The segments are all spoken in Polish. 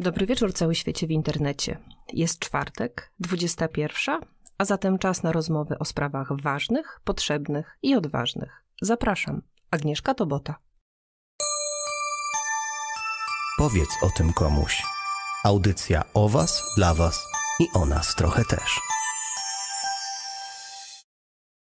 Dobry wieczór cały świecie w internecie. Jest czwartek, 21, a zatem czas na rozmowy o sprawach ważnych, potrzebnych i odważnych. Zapraszam, Agnieszka Tobota. Powiedz o tym komuś. Audycja o Was, dla Was i o nas trochę też.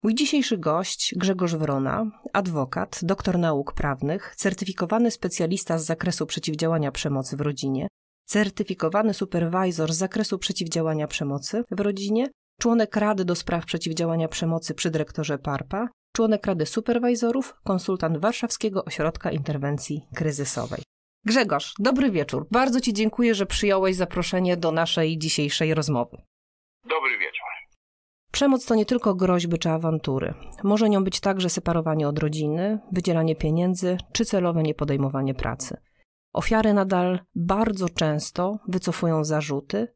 Mój dzisiejszy gość Grzegorz Wrona, adwokat, doktor nauk prawnych, certyfikowany specjalista z zakresu przeciwdziałania przemocy w rodzinie, certyfikowany superwizor z zakresu przeciwdziałania przemocy w rodzinie, członek Rady do spraw przeciwdziałania przemocy przy dyrektorze PARPA, członek Rady Superwizorów, konsultant Warszawskiego Ośrodka Interwencji Kryzysowej. Grzegorz, dobry wieczór. Bardzo Ci dziękuję, że przyjąłeś zaproszenie do naszej dzisiejszej rozmowy. Dobry wieczór. Przemoc to nie tylko groźby czy awantury. Może nią być także separowanie od rodziny, wydzielanie pieniędzy czy celowe niepodejmowanie pracy. Ofiary nadal bardzo często wycofują zarzuty,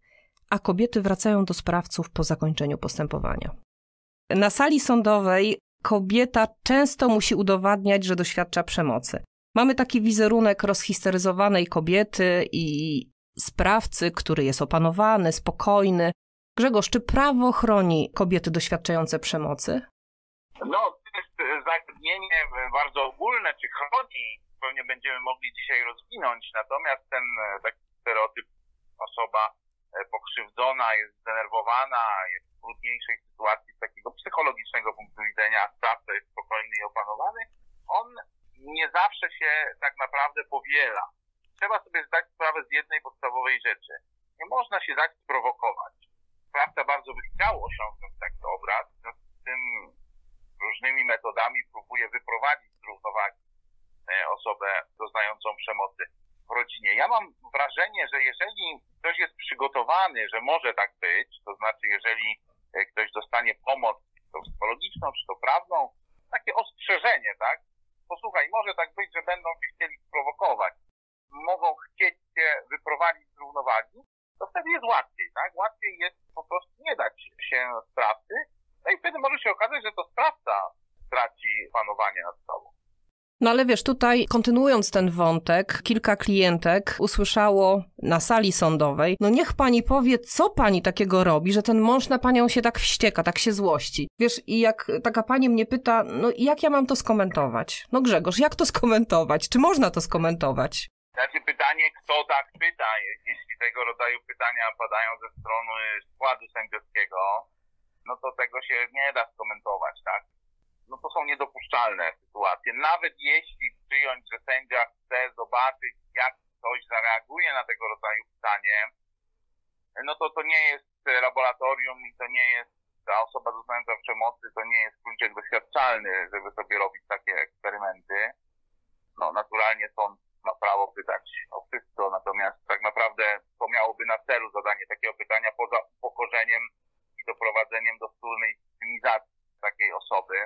a kobiety wracają do sprawców po zakończeniu postępowania. Na sali sądowej kobieta często musi udowadniać, że doświadcza przemocy. Mamy taki wizerunek rozhisteryzowanej kobiety i sprawcy, który jest opanowany, spokojny. Grzegorz, czy prawo chroni kobiety doświadczające przemocy? No, to jest zagadnienie bardzo ogólne, czy chroni pewnie będziemy mogli dzisiaj rozwinąć. Natomiast ten e, taki stereotyp osoba e, pokrzywdzona, jest zdenerwowana, jest w trudniejszej sytuacji z takiego psychologicznego punktu widzenia, sprawca jest spokojny i opanowany, on nie zawsze się tak naprawdę powiela. Trzeba sobie zdać sprawę z jednej podstawowej rzeczy. Nie można się dać sprowokować. Sprawca bardzo by chciał osiągnąć taki obraz, w związku z tym różnymi metodami próbuje wyprowadzić z równowagi E, osobę doznającą przemocy w rodzinie. Ja mam wrażenie, że jeżeli ktoś jest przygotowany, że może tak być, to znaczy jeżeli e, ktoś dostanie pomoc, czy to psychologiczną, czy to prawną, takie ostrzeżenie, tak? Posłuchaj, może tak być, że będą się chcieli sprowokować, mogą chcieć się wyprowadzić z równowagi, to wtedy jest łatwiej, tak? Łatwiej jest po prostu nie dać się sprawcy, no i wtedy może się okazać, że to sprawca straci panowanie nad sobą. No ale wiesz, tutaj kontynuując ten wątek, kilka klientek usłyszało na sali sądowej, no niech pani powie, co pani takiego robi, że ten mąż na panią się tak wścieka, tak się złości. Wiesz, i jak taka pani mnie pyta, no jak ja mam to skomentować? No Grzegorz, jak to skomentować? Czy można to skomentować? Znaczy pytanie, kto tak pyta, jeśli tego rodzaju pytania padają ze strony składu sędziowskiego, no to tego się nie da skomentować, tak? No to są niedopuszczalne sytuacje. Nawet jeśli przyjąć, że sędzia chce zobaczyć, jak ktoś zareaguje na tego rodzaju pytanie, no to to nie jest laboratorium i to nie jest ta osoba doznająca przemocy, to nie jest kluczek doświadczalny, żeby sobie robić takie eksperymenty. No, naturalnie sąd ma prawo pytać o wszystko, natomiast tak naprawdę to miałoby na celu zadanie takiego pytania poza upokorzeniem i doprowadzeniem do wspólnej optymizacji takiej osoby.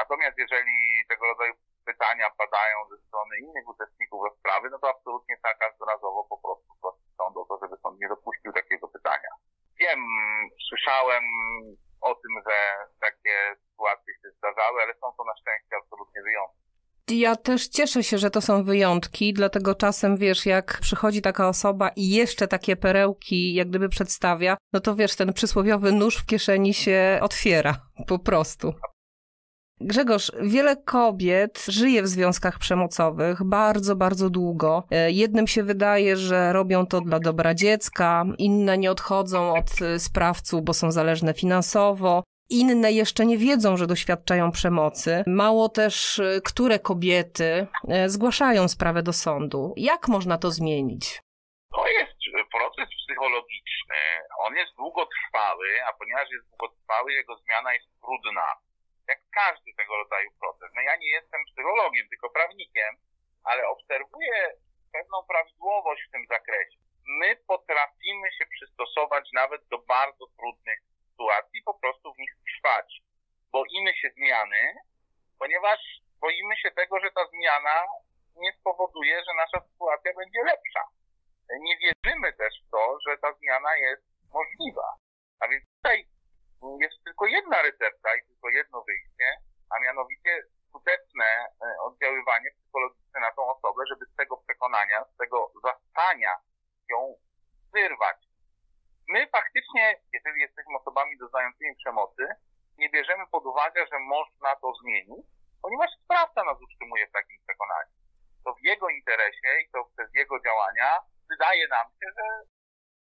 Natomiast jeżeli tego rodzaju pytania padają ze strony innych uczestników rozprawy, no to absolutnie tak każdorazowo po prostu prosić sąd o to, żeby sąd nie dopuścił takiego pytania. Wiem, słyszałem o tym, że takie sytuacje się zdarzały, ale są to na szczęście absolutnie wyjątki. Ja też cieszę się, że to są wyjątki, dlatego czasem wiesz, jak przychodzi taka osoba i jeszcze takie perełki jak gdyby przedstawia, no to wiesz, ten przysłowiowy nóż w kieszeni się otwiera po prostu. Grzegorz, wiele kobiet żyje w związkach przemocowych bardzo, bardzo długo. E, jednym się wydaje, że robią to dla dobra dziecka, inne nie odchodzą od e, sprawców, bo są zależne finansowo. Inne jeszcze nie wiedzą, że doświadczają przemocy. Mało też, e, które kobiety zgłaszają sprawę do sądu. Jak można to zmienić? To jest proces psychologiczny. On jest długotrwały, a ponieważ jest długotrwały, jego zmiana jest trudna jak każdy tego rodzaju proces. No ja nie jestem psychologiem, tylko prawnikiem, ale obserwuję pewną prawidłowość w tym zakresie. My potrafimy się przystosować nawet do bardzo trudnych sytuacji, po prostu w nich trwać. Boimy się zmiany, ponieważ boimy się tego, że ta zmiana nie spowoduje, że nasza sytuacja będzie lepsza. Nie wierzymy też w to, że ta zmiana jest możliwa. A więc tutaj jest tylko jedna recepta i tylko jedno wyjście, a mianowicie skuteczne oddziaływanie psychologiczne na tą osobę, żeby z tego przekonania, z tego zastania ją wyrwać. My faktycznie, jeżeli jesteśmy osobami doznającymi przemocy, nie bierzemy pod uwagę, że można to zmienić, ponieważ sprawca nas utrzymuje w takim przekonaniu. To w jego interesie i to przez jego działania wydaje nam się, że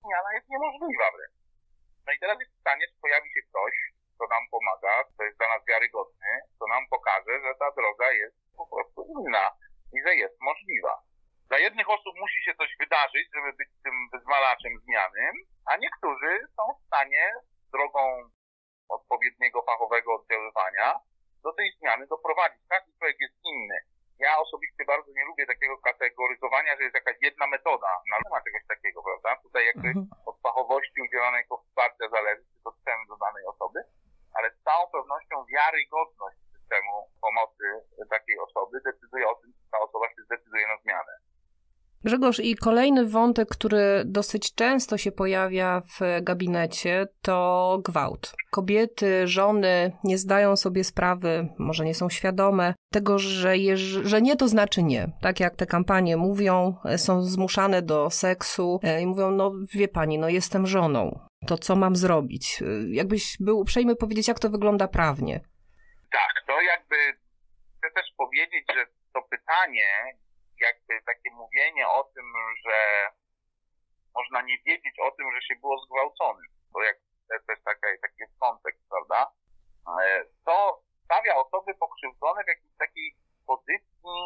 zmiana jest niemożliwa wręcz. No i teraz jest pytanie, czy pojawi się ktoś, kto nam pomaga, kto jest dla nas wiarygodny, kto nam pokaże, że ta droga jest po prostu inna i że jest możliwa. Dla jednych osób musi się coś wydarzyć, żeby być tym wyzwalaczem zmiany, a niektórzy są w stanie drogą odpowiedniego fachowego oddziaływania do tej zmiany doprowadzić. Każdy człowiek jest inny. Ja osobiście bardzo nie lubię takiego kategoryzowania, że jest jakaś jedna metoda. No nie ma czegoś takiego, prawda? Tutaj jakby mhm. od fachowości udzielonej jako wsparcia zależy, czy to chcemy do danej osoby, ale z całą pewnością wiarygodność systemu pomocy takiej osoby decyduje o tym, czy ta osoba się zdecyduje na zmianę. Grzegorz, i kolejny wątek, który dosyć często się pojawia w gabinecie, to gwałt. Kobiety, żony nie zdają sobie sprawy, może nie są świadome tego, że, że nie to znaczy nie. Tak jak te kampanie mówią, są zmuszane do seksu e, i mówią, no wie pani, no jestem żoną, to co mam zrobić? E, jakbyś był uprzejmy powiedzieć, jak to wygląda prawnie. Tak, to jakby chcę też powiedzieć, że to pytanie jakby takie mówienie o tym, że można nie wiedzieć o tym, że się było zgwałconym, to jak jest taka, taki kontekst, prawda? E, to stawia osoby pokrzywdzone w jakiejś takiej pozycji,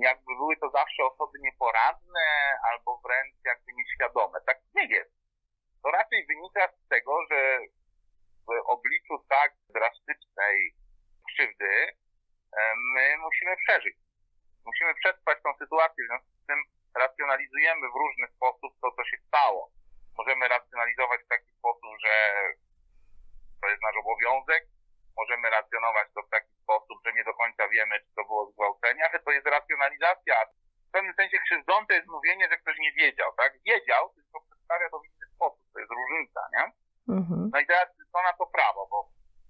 jakby były to zawsze osoby nieporadne albo wręcz jakby nieświadome. Tak nie jest. To raczej wynika z tego, że w obliczu tak drastycznej krzywdy e, my musimy przeżyć musimy przetrwać tą sytuację, w związku z tym racjonalizujemy w różny sposób to, co się stało. Możemy racjonalizować w taki sposób, że to jest nasz obowiązek, możemy racjonować to w taki sposób, że nie do końca wiemy, czy to było zgwałcenie, ale to jest racjonalizacja. W pewnym sensie krzywdzące jest mówienie, że ktoś nie wiedział, tak? Wiedział, tylko przedstawia to w inny sposób. To jest różnica, nie? Mhm. No i teraz co na to prawo, bo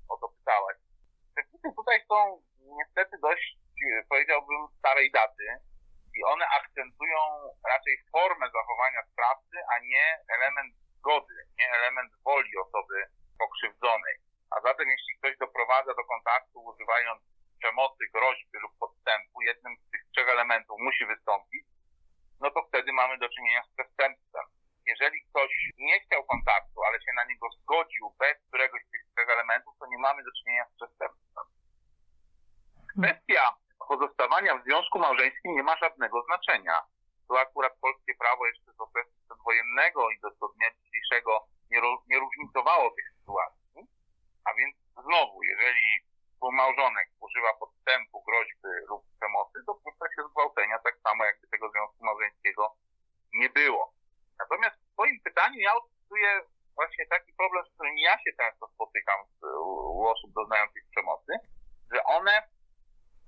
o to pytałaś. Przepisy tutaj są niestety dość powiedziałbym, starej daty i one akcentują raczej formę zachowania sprawcy, a nie element zgody, nie element woli osoby pokrzywdzonej. A zatem jeśli ktoś doprowadza do kontaktu używając przemocy, groźby lub podstępu, jednym z tych trzech elementów musi wystąpić, no to wtedy mamy do czynienia z przestępstwem. Jeżeli ktoś nie chciał kontaktu, ale się na niego zgodził bez któregoś z tych trzech elementów, to nie mamy do czynienia z przestępstwem. Kwestia pozostawania w związku małżeńskim nie ma żadnego znaczenia. Tu akurat polskie prawo jeszcze z okresu przedwojennego i do, do dnia dzisiejszego nie, nie różnicowało tych sytuacji. A więc znowu, jeżeli współmałżonek używa podstępu, groźby lub przemocy, dopuszcza się zgwałcenia tak samo, jakby tego związku małżeńskiego nie było. Natomiast w swoim pytaniu ja odczytuję właśnie taki problem, z którym ja się często spotykam u, u osób doznających przemocy, że one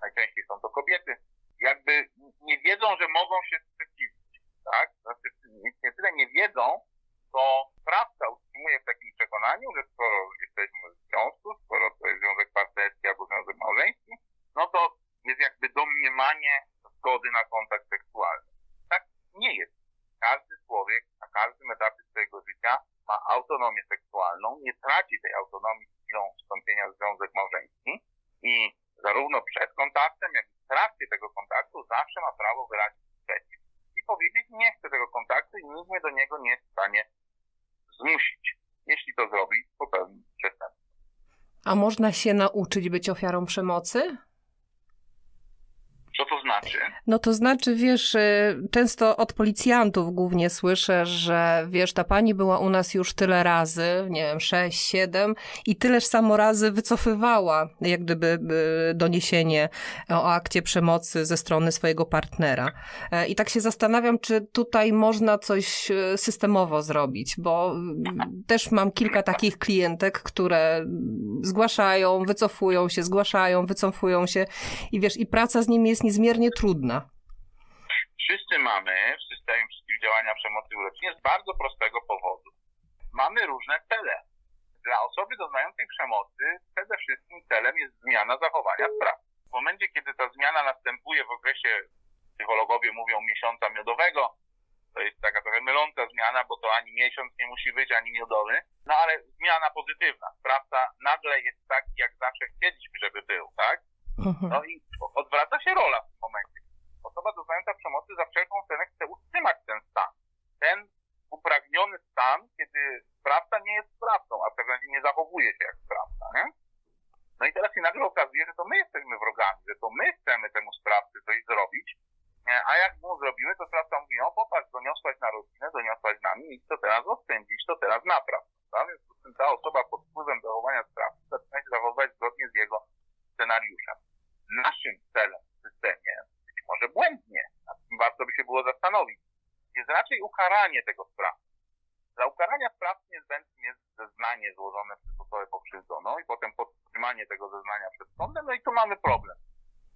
najczęściej są to kobiety, jakby nie wiedzą, że mogą się sprzeciwić, tak? Znaczy, nie tyle nie wiedzą, to sprawca utrzymuje w takim przekonaniu, że skoro jesteśmy w związku, skoro to jest związek partnerski albo związek małżeński, no to jest jakby domniemanie zgody na kontakt seksualny. Tak nie jest. Każdy człowiek na każdym etapie swojego życia ma autonomię seksualną, nie traci tej autonomii chwilą wstąpienia w związek małżeński i zarówno przed kontaktem, jak i w trakcie tego kontaktu zawsze ma prawo wyrazić sprzeciw i powiedzieć, nie chcę tego kontaktu i nikt mnie do niego nie jest w stanie zmusić. Jeśli to zrobi, popełni przestępstwo. A można się nauczyć być ofiarą przemocy? Znaczy? No to znaczy, wiesz, y, często od policjantów głównie słyszę, że wiesz, ta pani była u nas już tyle razy, nie wiem, sześć, siedem i tyleż samo razy wycofywała jak gdyby y, doniesienie o akcie przemocy ze strony swojego partnera. E, I tak się zastanawiam, czy tutaj można coś y, systemowo zrobić, bo też mam kilka takich klientek, które zgłaszają, wycofują się, zgłaszają, wycofują się i wiesz, i praca z nimi jest niezmiernie trudna. Wszyscy mamy w systemie przeciwdziałania przemocy uroczynej z bardzo prostego powodu. Mamy różne cele. Dla osoby doznającej przemocy przede wszystkim celem jest zmiana zachowania spraw. W momencie, kiedy ta zmiana następuje w okresie, psychologowie mówią miesiąca miodowego, to jest taka trochę myląca zmiana, zmiana, bo to ani miesiąc nie musi być, ani miodowy, no ale zmiana pozytywna. Sprawca nagle jest taki, jak zawsze chcieliśmy, żeby był, tak? Mhm. No i odwraca się rola w tym momencie. Osoba doznająca przemocy za wszelką cenę chce utrzymać ten stan. Ten upragniony stan, kiedy sprawca nie jest sprawcą, a w pewnym razie nie zachowuje się jak sprawca, nie? No i teraz się nagle okazuje, że to my jesteśmy wrogami, że to my chcemy temu sprawcy coś zrobić, nie? a jak mu zrobimy, mówi, o popatrz, doniosłaś na rodzinę, doniosłaś na mnie, idź to teraz odpędzić, to teraz napraw. Tak? Więc ta osoba pod wpływem zachowania sprawcy zaczyna się zachowywać zgodnie z jego scenariuszem. Naszym celem w systemie, być może błędnie, nad tym warto by się było zastanowić, jest raczej ukaranie tego sprawcy. Dla ukarania sprawcy niezbędnym jest zeznanie złożone przez osobę pokrzywdzoną i potem podtrzymanie tego zeznania przed sądem, no i tu mamy problem.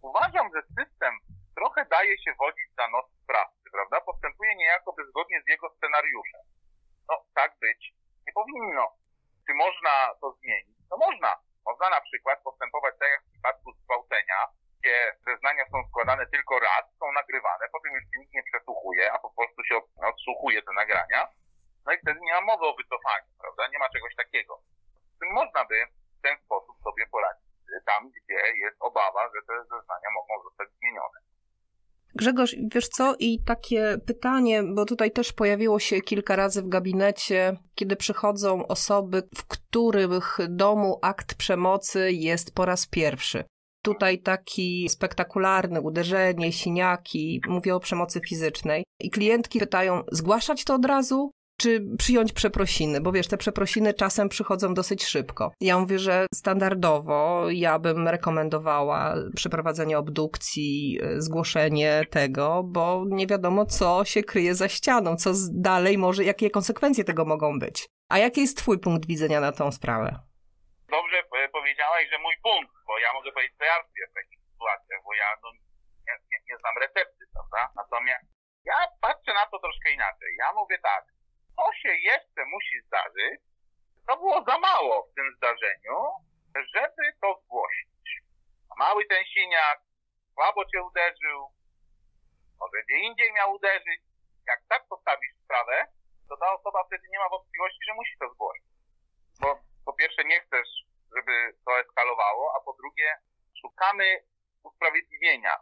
Uważam, że system trochę daje się wodzić za nos sprawcy, prawda? Postępuje niejako zgodnie z jego scenariuszem. No, tak być nie powinno. Czy można to zmienić? No można. Można na przykład postępować tak jak w przypadku zgwałcenia, gdzie zeznania są składane tylko raz, są nagrywane, potem już się nikt nie przesłuchuje, a po prostu się odsłuchuje te nagrania. No i wtedy nie ma mowy o wycofaniu, prawda? Nie ma czegoś takiego. Z tym można by w ten sposób sobie poradzić, tam gdzie jest obawa, że te zeznania mogą zostać zmienione. Grzegorz, wiesz co? I takie pytanie, bo tutaj też pojawiło się kilka razy w gabinecie, kiedy przychodzą osoby, w których domu akt przemocy jest po raz pierwszy. Tutaj taki spektakularny, uderzenie, siniaki, mówię o przemocy fizycznej. I klientki pytają, zgłaszać to od razu? czy przyjąć przeprosiny, bo wiesz, te przeprosiny czasem przychodzą dosyć szybko. Ja mówię, że standardowo ja bym rekomendowała przeprowadzenie obdukcji, zgłoszenie tego, bo nie wiadomo, co się kryje za ścianą, co dalej może, jakie konsekwencje tego mogą być. A jaki jest twój punkt widzenia na tą sprawę? Dobrze e, powiedziałaś, że mój punkt, bo ja mogę powiedzieć, co ja robię w takich sytuacjach, bo ja no, nie, nie, nie znam recepty, prawda? Natomiast ja patrzę na to troszkę inaczej. Ja mówię tak, co się jeszcze musi zdarzyć, to było za mało w tym zdarzeniu, żeby to zgłosić. Mały ten siniak, słabo cię uderzył, może gdzie indziej miał uderzyć. Jak tak postawisz sprawę, to ta osoba wtedy nie ma wątpliwości, że musi to zgłosić. Bo po pierwsze nie chcesz, żeby to eskalowało, a po drugie szukamy usprawiedliwienia.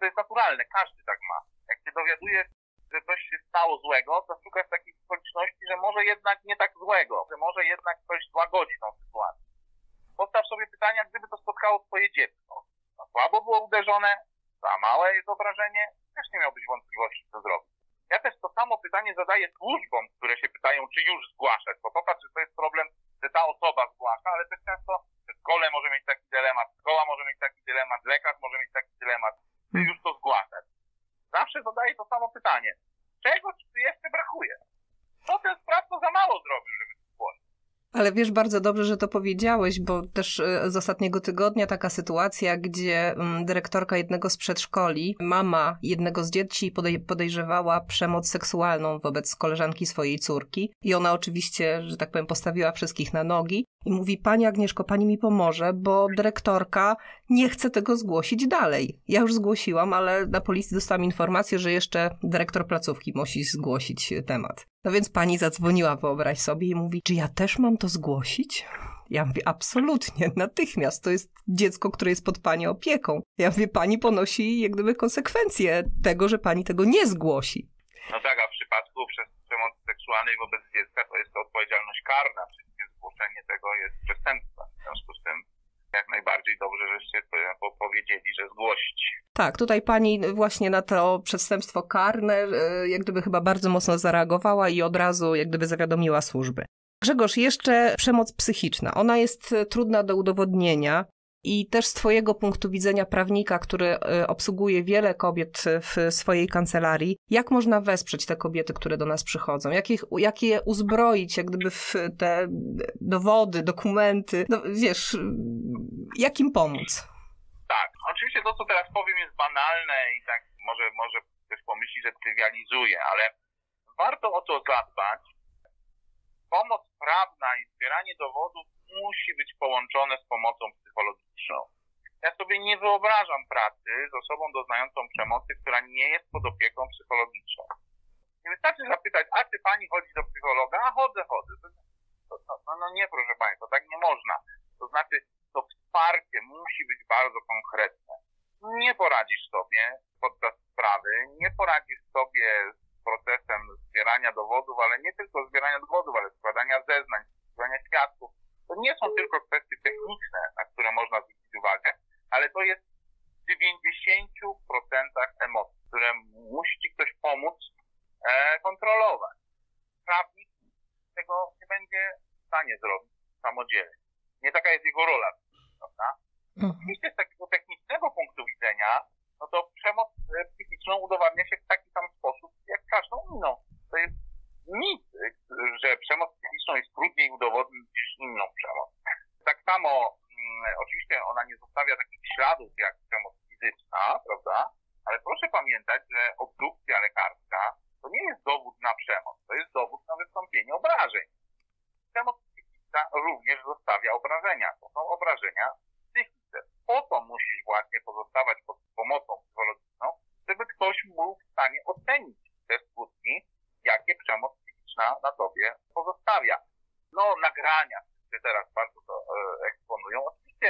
To jest naturalne, każdy tak ma. Jak się dowiadujesz że coś się stało złego, to szukasz takich okoliczności, że może jednak nie tak złego, że może jednak ktoś złagodzi tą sytuację. Postaw sobie pytania, gdyby to spotkało twoje dziecko. No, słabo było uderzone, za małe jest obrażenie, też nie miałbyś wątpliwości, co zrobić. Ja też to samo pytanie zadaję służbom, które się pytają, czy już zgłaszać, bo popatrz, że to jest problem, że ta osoba zgłasza, ale też często w szkole może mieć taki dylemat, szkoła może mieć taki dylemat, lekarz może mieć taki dylemat, czy już to zgłaszać zawsze zadaję to samo pytanie. Czego ci jeszcze brakuje? Co ten sprawca za mało zrobił, żeby zgłosić? Ale wiesz bardzo dobrze, że to powiedziałeś, bo też e, z ostatniego tygodnia taka sytuacja, gdzie mm, dyrektorka jednego z przedszkoli, mama jednego z dzieci podejrzewała przemoc seksualną wobec koleżanki swojej córki i ona oczywiście, że tak powiem, postawiła wszystkich na nogi i mówi, pani Agnieszko, pani mi pomoże, bo dyrektorka nie chce tego zgłosić dalej. Ja już zgłosiłam, ale na policji dostałam informację, że jeszcze dyrektor placówki musi zgłosić temat. No więc pani zadzwoniła, wyobraź sobie, i mówi, czy ja też mam to zgłosić? Ja mówię, absolutnie, natychmiast. To jest dziecko, które jest pod pani opieką. Ja mówię, pani ponosi jak gdyby konsekwencje tego, że pani tego nie zgłosi. No tak, a w przypadku przemocy seksualnej wobec dziecka to jest to odpowiedzialność karna, czyli zgłoszenie tego jest przestępstwem. W związku z tym jak najbardziej dobrze, żeście powiedzieli, że zgłosić. Tak, tutaj pani właśnie na to przestępstwo karne e, jak gdyby chyba bardzo mocno zareagowała i od razu jak gdyby zawiadomiła służby. Grzegorz, jeszcze przemoc psychiczna. Ona jest e, trudna do udowodnienia. I też z Twojego punktu widzenia prawnika, który e, obsługuje wiele kobiet w swojej kancelarii, jak można wesprzeć te kobiety, które do nas przychodzą? Jak, ich, jak je uzbroić, jak gdyby w te dowody, dokumenty? No, wiesz, jak im pomóc? Tak, oczywiście to, co teraz powiem, jest banalne i tak może, może ktoś pomyśli, że trywializuje, ale warto o to zadbać. Pomoc prawna i zbieranie dowodów musi być połączone z pomocą psychologiczną. Ja sobie nie wyobrażam pracy z osobą doznającą przemocy, która nie jest pod opieką psychologiczną. Nie wystarczy zapytać, a czy pani chodzić do psychologa? A chodzę, chodzę. To, to, no, no nie, proszę Państwa, tak nie można. To znaczy, to wsparcie musi być bardzo konkretne. Nie poradzisz sobie podczas sprawy, nie poradzisz sobie z procesem zbierania dowodów, ale nie tylko zbierania dowodów, ale składania zeznań, składania świadków. To nie są tylko kwestie techniczne, na które można zwrócić uwagę, ale to jest w 90% emocji, które musi ci ktoś pomóc e, kontrolować. Prawnik tego nie będzie w stanie zrobić samodzielnie. Nie taka jest jego rola, prawda? Mhm. Oczywiście z takiego technicznego punktu widzenia, no to przemoc e, psychiczną udowadnia się w taki sam sposób, jak każdą inną. To jest mit, że przemoc psychiczną jest trudniej udowodnić niż inną przemoc. Tak samo, mm, oczywiście ona nie zostawia takich śladów jak przemoc fizyczna, prawda? Ale proszę pamiętać, że obdukcja lekarska to nie jest dowód na przemoc, to jest dowód na wystąpienie obrażeń. Przemoc psychiczna również zostawia obrażenia. To są obrażenia psychiczne. Po to musisz właśnie pozostawać pod pomocą psychologiczną, żeby ktoś był w stanie ocenić te skutki, jakie przemoc psychiczna na tobie pozostawia. No, nagrania, które teraz bardzo to e, eksponują. Oczywiście,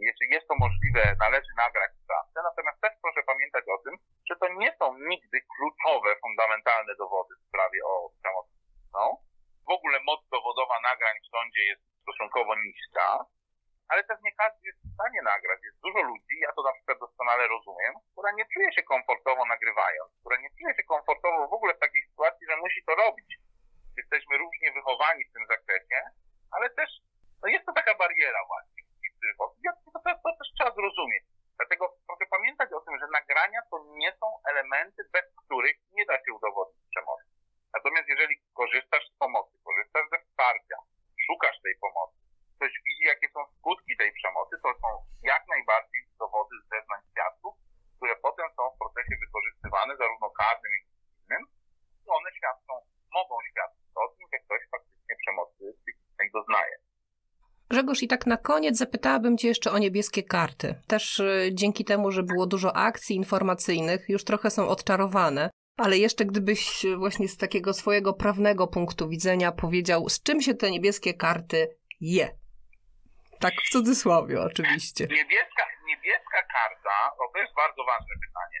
jeśli jest to możliwe, należy nagrać sprawcę, natomiast też proszę pamiętać o tym, że to nie są nigdy kluczowe, fundamentalne dowody w sprawie o przemoc psychiczną. W ogóle moc dowodowa nagrań w sądzie jest stosunkowo niska, ale też nie każdy jest w stanie nagrać. Jest dużo ludzi, ja to na przykład doskonale rozumiem, która nie czuje się komfortowo nagrywając, która nie czuje się komfortowo w ogóle w takiej sytuacji, że musi to robić. Jesteśmy różnie wychowani w tym zakresie, ale też no jest to taka bariera właśnie. To, to, to też trzeba zrozumieć. Dlatego proszę pamiętać o tym, że nagrania to nie są elementy, bez których nie da się udowodnić przemocy. Natomiast jeżeli korzystasz z pomocy, korzystasz ze wsparcia, szukasz tej pomocy, ktoś widzi, jakie są skutki tej przemocy, to są jak najbardziej dowody z zeznań świadków, które potem są w procesie wykorzystywane, zarówno karnym, jak i innym, i one świadczą, mogą świadczyć o tym, że ktoś faktycznie przemocy psychicznej doznaje. Grzegorz, i tak na koniec zapytałabym Cię jeszcze o niebieskie karty. Też y, dzięki temu, że było dużo akcji informacyjnych, już trochę są odczarowane. Ale jeszcze gdybyś właśnie z takiego swojego prawnego punktu widzenia powiedział, z czym się te niebieskie karty je? Tak w cudzysłowie oczywiście. Niebieska, niebieska karta, to jest bardzo ważne pytanie.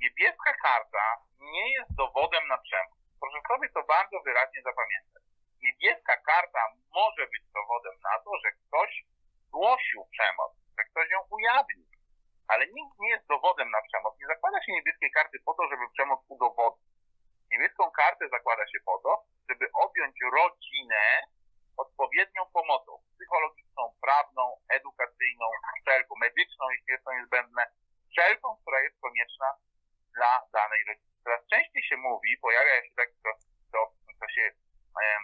Niebieska karta nie jest dowodem na przemoc. Proszę sobie to bardzo wyraźnie zapamiętać. Niebieska karta może być dowodem na to, że ktoś zgłosił przemoc, że ktoś ją ujawnił. Ale nikt nie jest dowodem na przemoc. Nie zakłada się niebieskiej karty po to, żeby przemoc udowodnić. Niebieską kartę zakłada się po to, żeby objąć rodzinę odpowiednią pomocą psychologiczną, prawną, edukacyjną, wszelką, medyczną, jeśli jest to niezbędne, wszelką, która jest konieczna dla danej rodziny. Coraz częściej się mówi, pojawia się tak, to, to, to się e,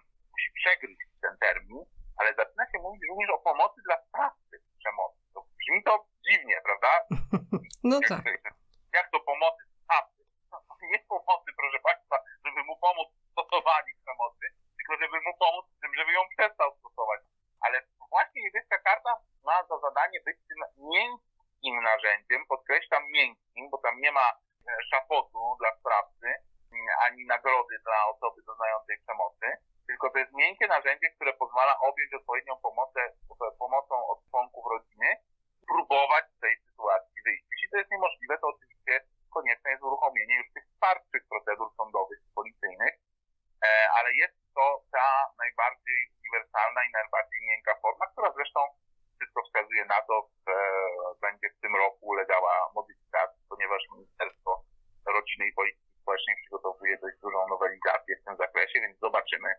przegryźć ten termin, ale zaczyna się mówić również o pomocy dla sprawcy przemocy. To brzmi to dziwnie, prawda? No tak. Jak to pomocy sprawcy? Nie pomocy, proszę Państwa, żeby mu pomóc w stosowaniu przemocy, tylko żeby mu pomóc w tym, żeby ją przestał stosować. Ale właśnie niebieska karta ma za zadanie być tym miękkim narzędziem, podkreślam miękkim, bo tam nie ma e, szafotu dla sprawcy, ani nagrody dla osoby doznającej przemocy, tylko to jest miękkie narzędzie, które pozwala objąć odpowiednią pomocę, pomocą od członków rodziny, próbować z tej sytuacji wyjść. Jeśli to jest niemożliwe, to oczywiście konieczne jest uruchomienie już tych twardszych procedur sądowych i policyjnych, e, ale jest to ta najbardziej uniwersalna i najbardziej miękka forma, która zresztą wszystko wskazuje na to, że będzie w tym roku ulegała modyfikacji, ponieważ Ministerstwo Rodziny i Polityki Społecznej przygotowuje dość dużą nowelizację w tym zakresie, więc zobaczymy,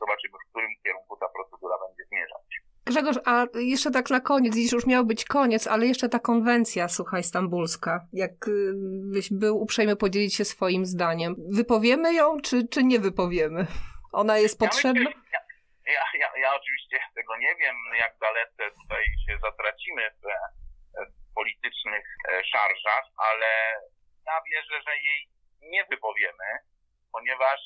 zobaczymy, w którym kierunku ta procedura będzie zmierzać. Grzegorz, a jeszcze tak na koniec, dziś już miał być koniec, ale jeszcze ta konwencja, słuchaj, stambulska, jakbyś y, był uprzejmy podzielić się swoim zdaniem. Wypowiemy ją, czy, czy nie wypowiemy? Ona jest potrzebna? Ja, myślę, ja, ja, ja, oczywiście tego nie wiem, jak dalece tutaj się zatracimy w, w politycznych e, szarżach, ale ja wierzę, że jej nie wypowiemy, ponieważ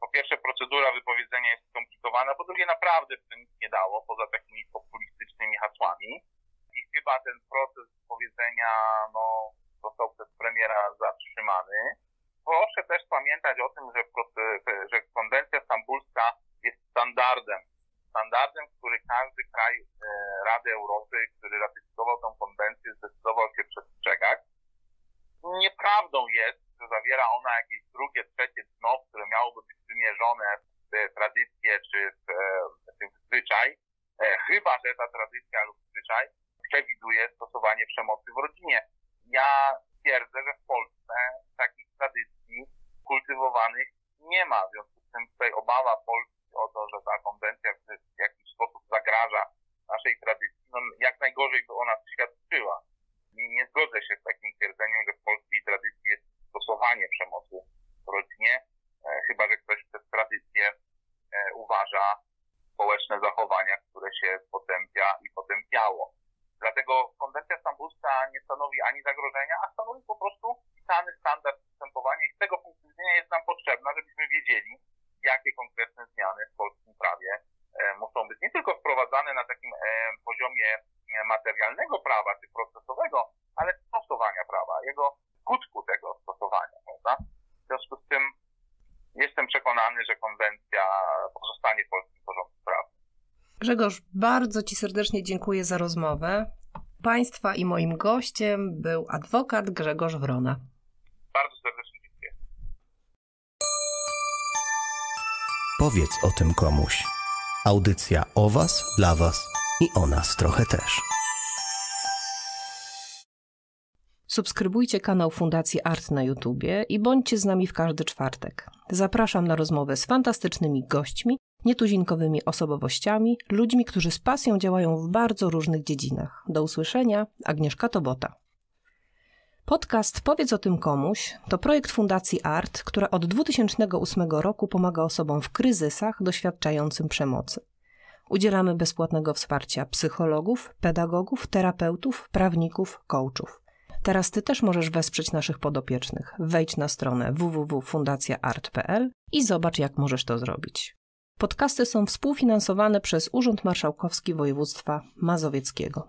po pierwsze procedura wypowiedzenia jest skomplikowana, po drugie naprawdę by to nic nie dało, poza takimi populistycznymi politycznymi hasłami. I chyba ten proces powiedzenia no, został przez premiera zatrzymany. Proszę też pamiętać o tym, że, że konwencja stambulska jest standardem. Standardem, który każdy kraj e, Rady Europy, który ratyfikował tą konwencję, zdecydował się przestrzegać. Nieprawdą jest, że zawiera ona jakieś drugie, trzecie dno, które miałoby być wymierzone w tradycję czy w, e, w zwyczaj chyba że ta tradycja lub zwyczaj przewiduje stosowanie przemocy w rodzinie. Ja twierdzę, że w Polsce takich tradycji kultywowanych nie ma. W związku z tym tutaj obawa Polski o to, że ta konwencja w jakiś sposób zagraża naszej tradycji, no jak najgorzej by ona świadczyła. Nie zgodzę się z takim twierdzeniem, że w polskiej tradycji jest stosowanie przemocy w rodzinie, e, chyba że ktoś przez tradycję e, uważa społeczne zachowania, które się potępia i potępiało. Dlatego konwencja stambulska nie stanowi ani zagrożenia, a stanowi po prostu pisany standard postępowania i z tego punktu widzenia jest nam potrzebna, żebyśmy wiedzieli, jakie konkretne zmiany w polskim prawie e, muszą być nie tylko wprowadzane na takim e, poziomie e, materialnego prawa czy procesowego, ale stosowania prawa, jego skutku tego stosowania, prawda? W związku z tym jestem przekonany, że konwencja pozostanie w polskim porządku prawnym. Grzegorz, bardzo Ci serdecznie dziękuję za rozmowę. Państwa i moim gościem był adwokat Grzegorz Wrona. Bardzo serdecznie dziękuję. Powiedz o tym komuś. Audycja o Was, dla Was i o nas trochę też. Subskrybujcie kanał Fundacji Art na YouTubie i bądźcie z nami w każdy czwartek. Zapraszam na rozmowę z fantastycznymi gośćmi nietuzinkowymi osobowościami, ludźmi, którzy z pasją działają w bardzo różnych dziedzinach. Do usłyszenia, Agnieszka Tobota. Podcast Powiedz o tym komuś to projekt Fundacji Art, która od 2008 roku pomaga osobom w kryzysach doświadczającym przemocy. Udzielamy bezpłatnego wsparcia psychologów, pedagogów, terapeutów, prawników, coachów. Teraz Ty też możesz wesprzeć naszych podopiecznych. Wejdź na stronę www.fundacjaart.pl i zobacz, jak możesz to zrobić. Podcasty są współfinansowane przez Urząd Marszałkowski Województwa Mazowieckiego.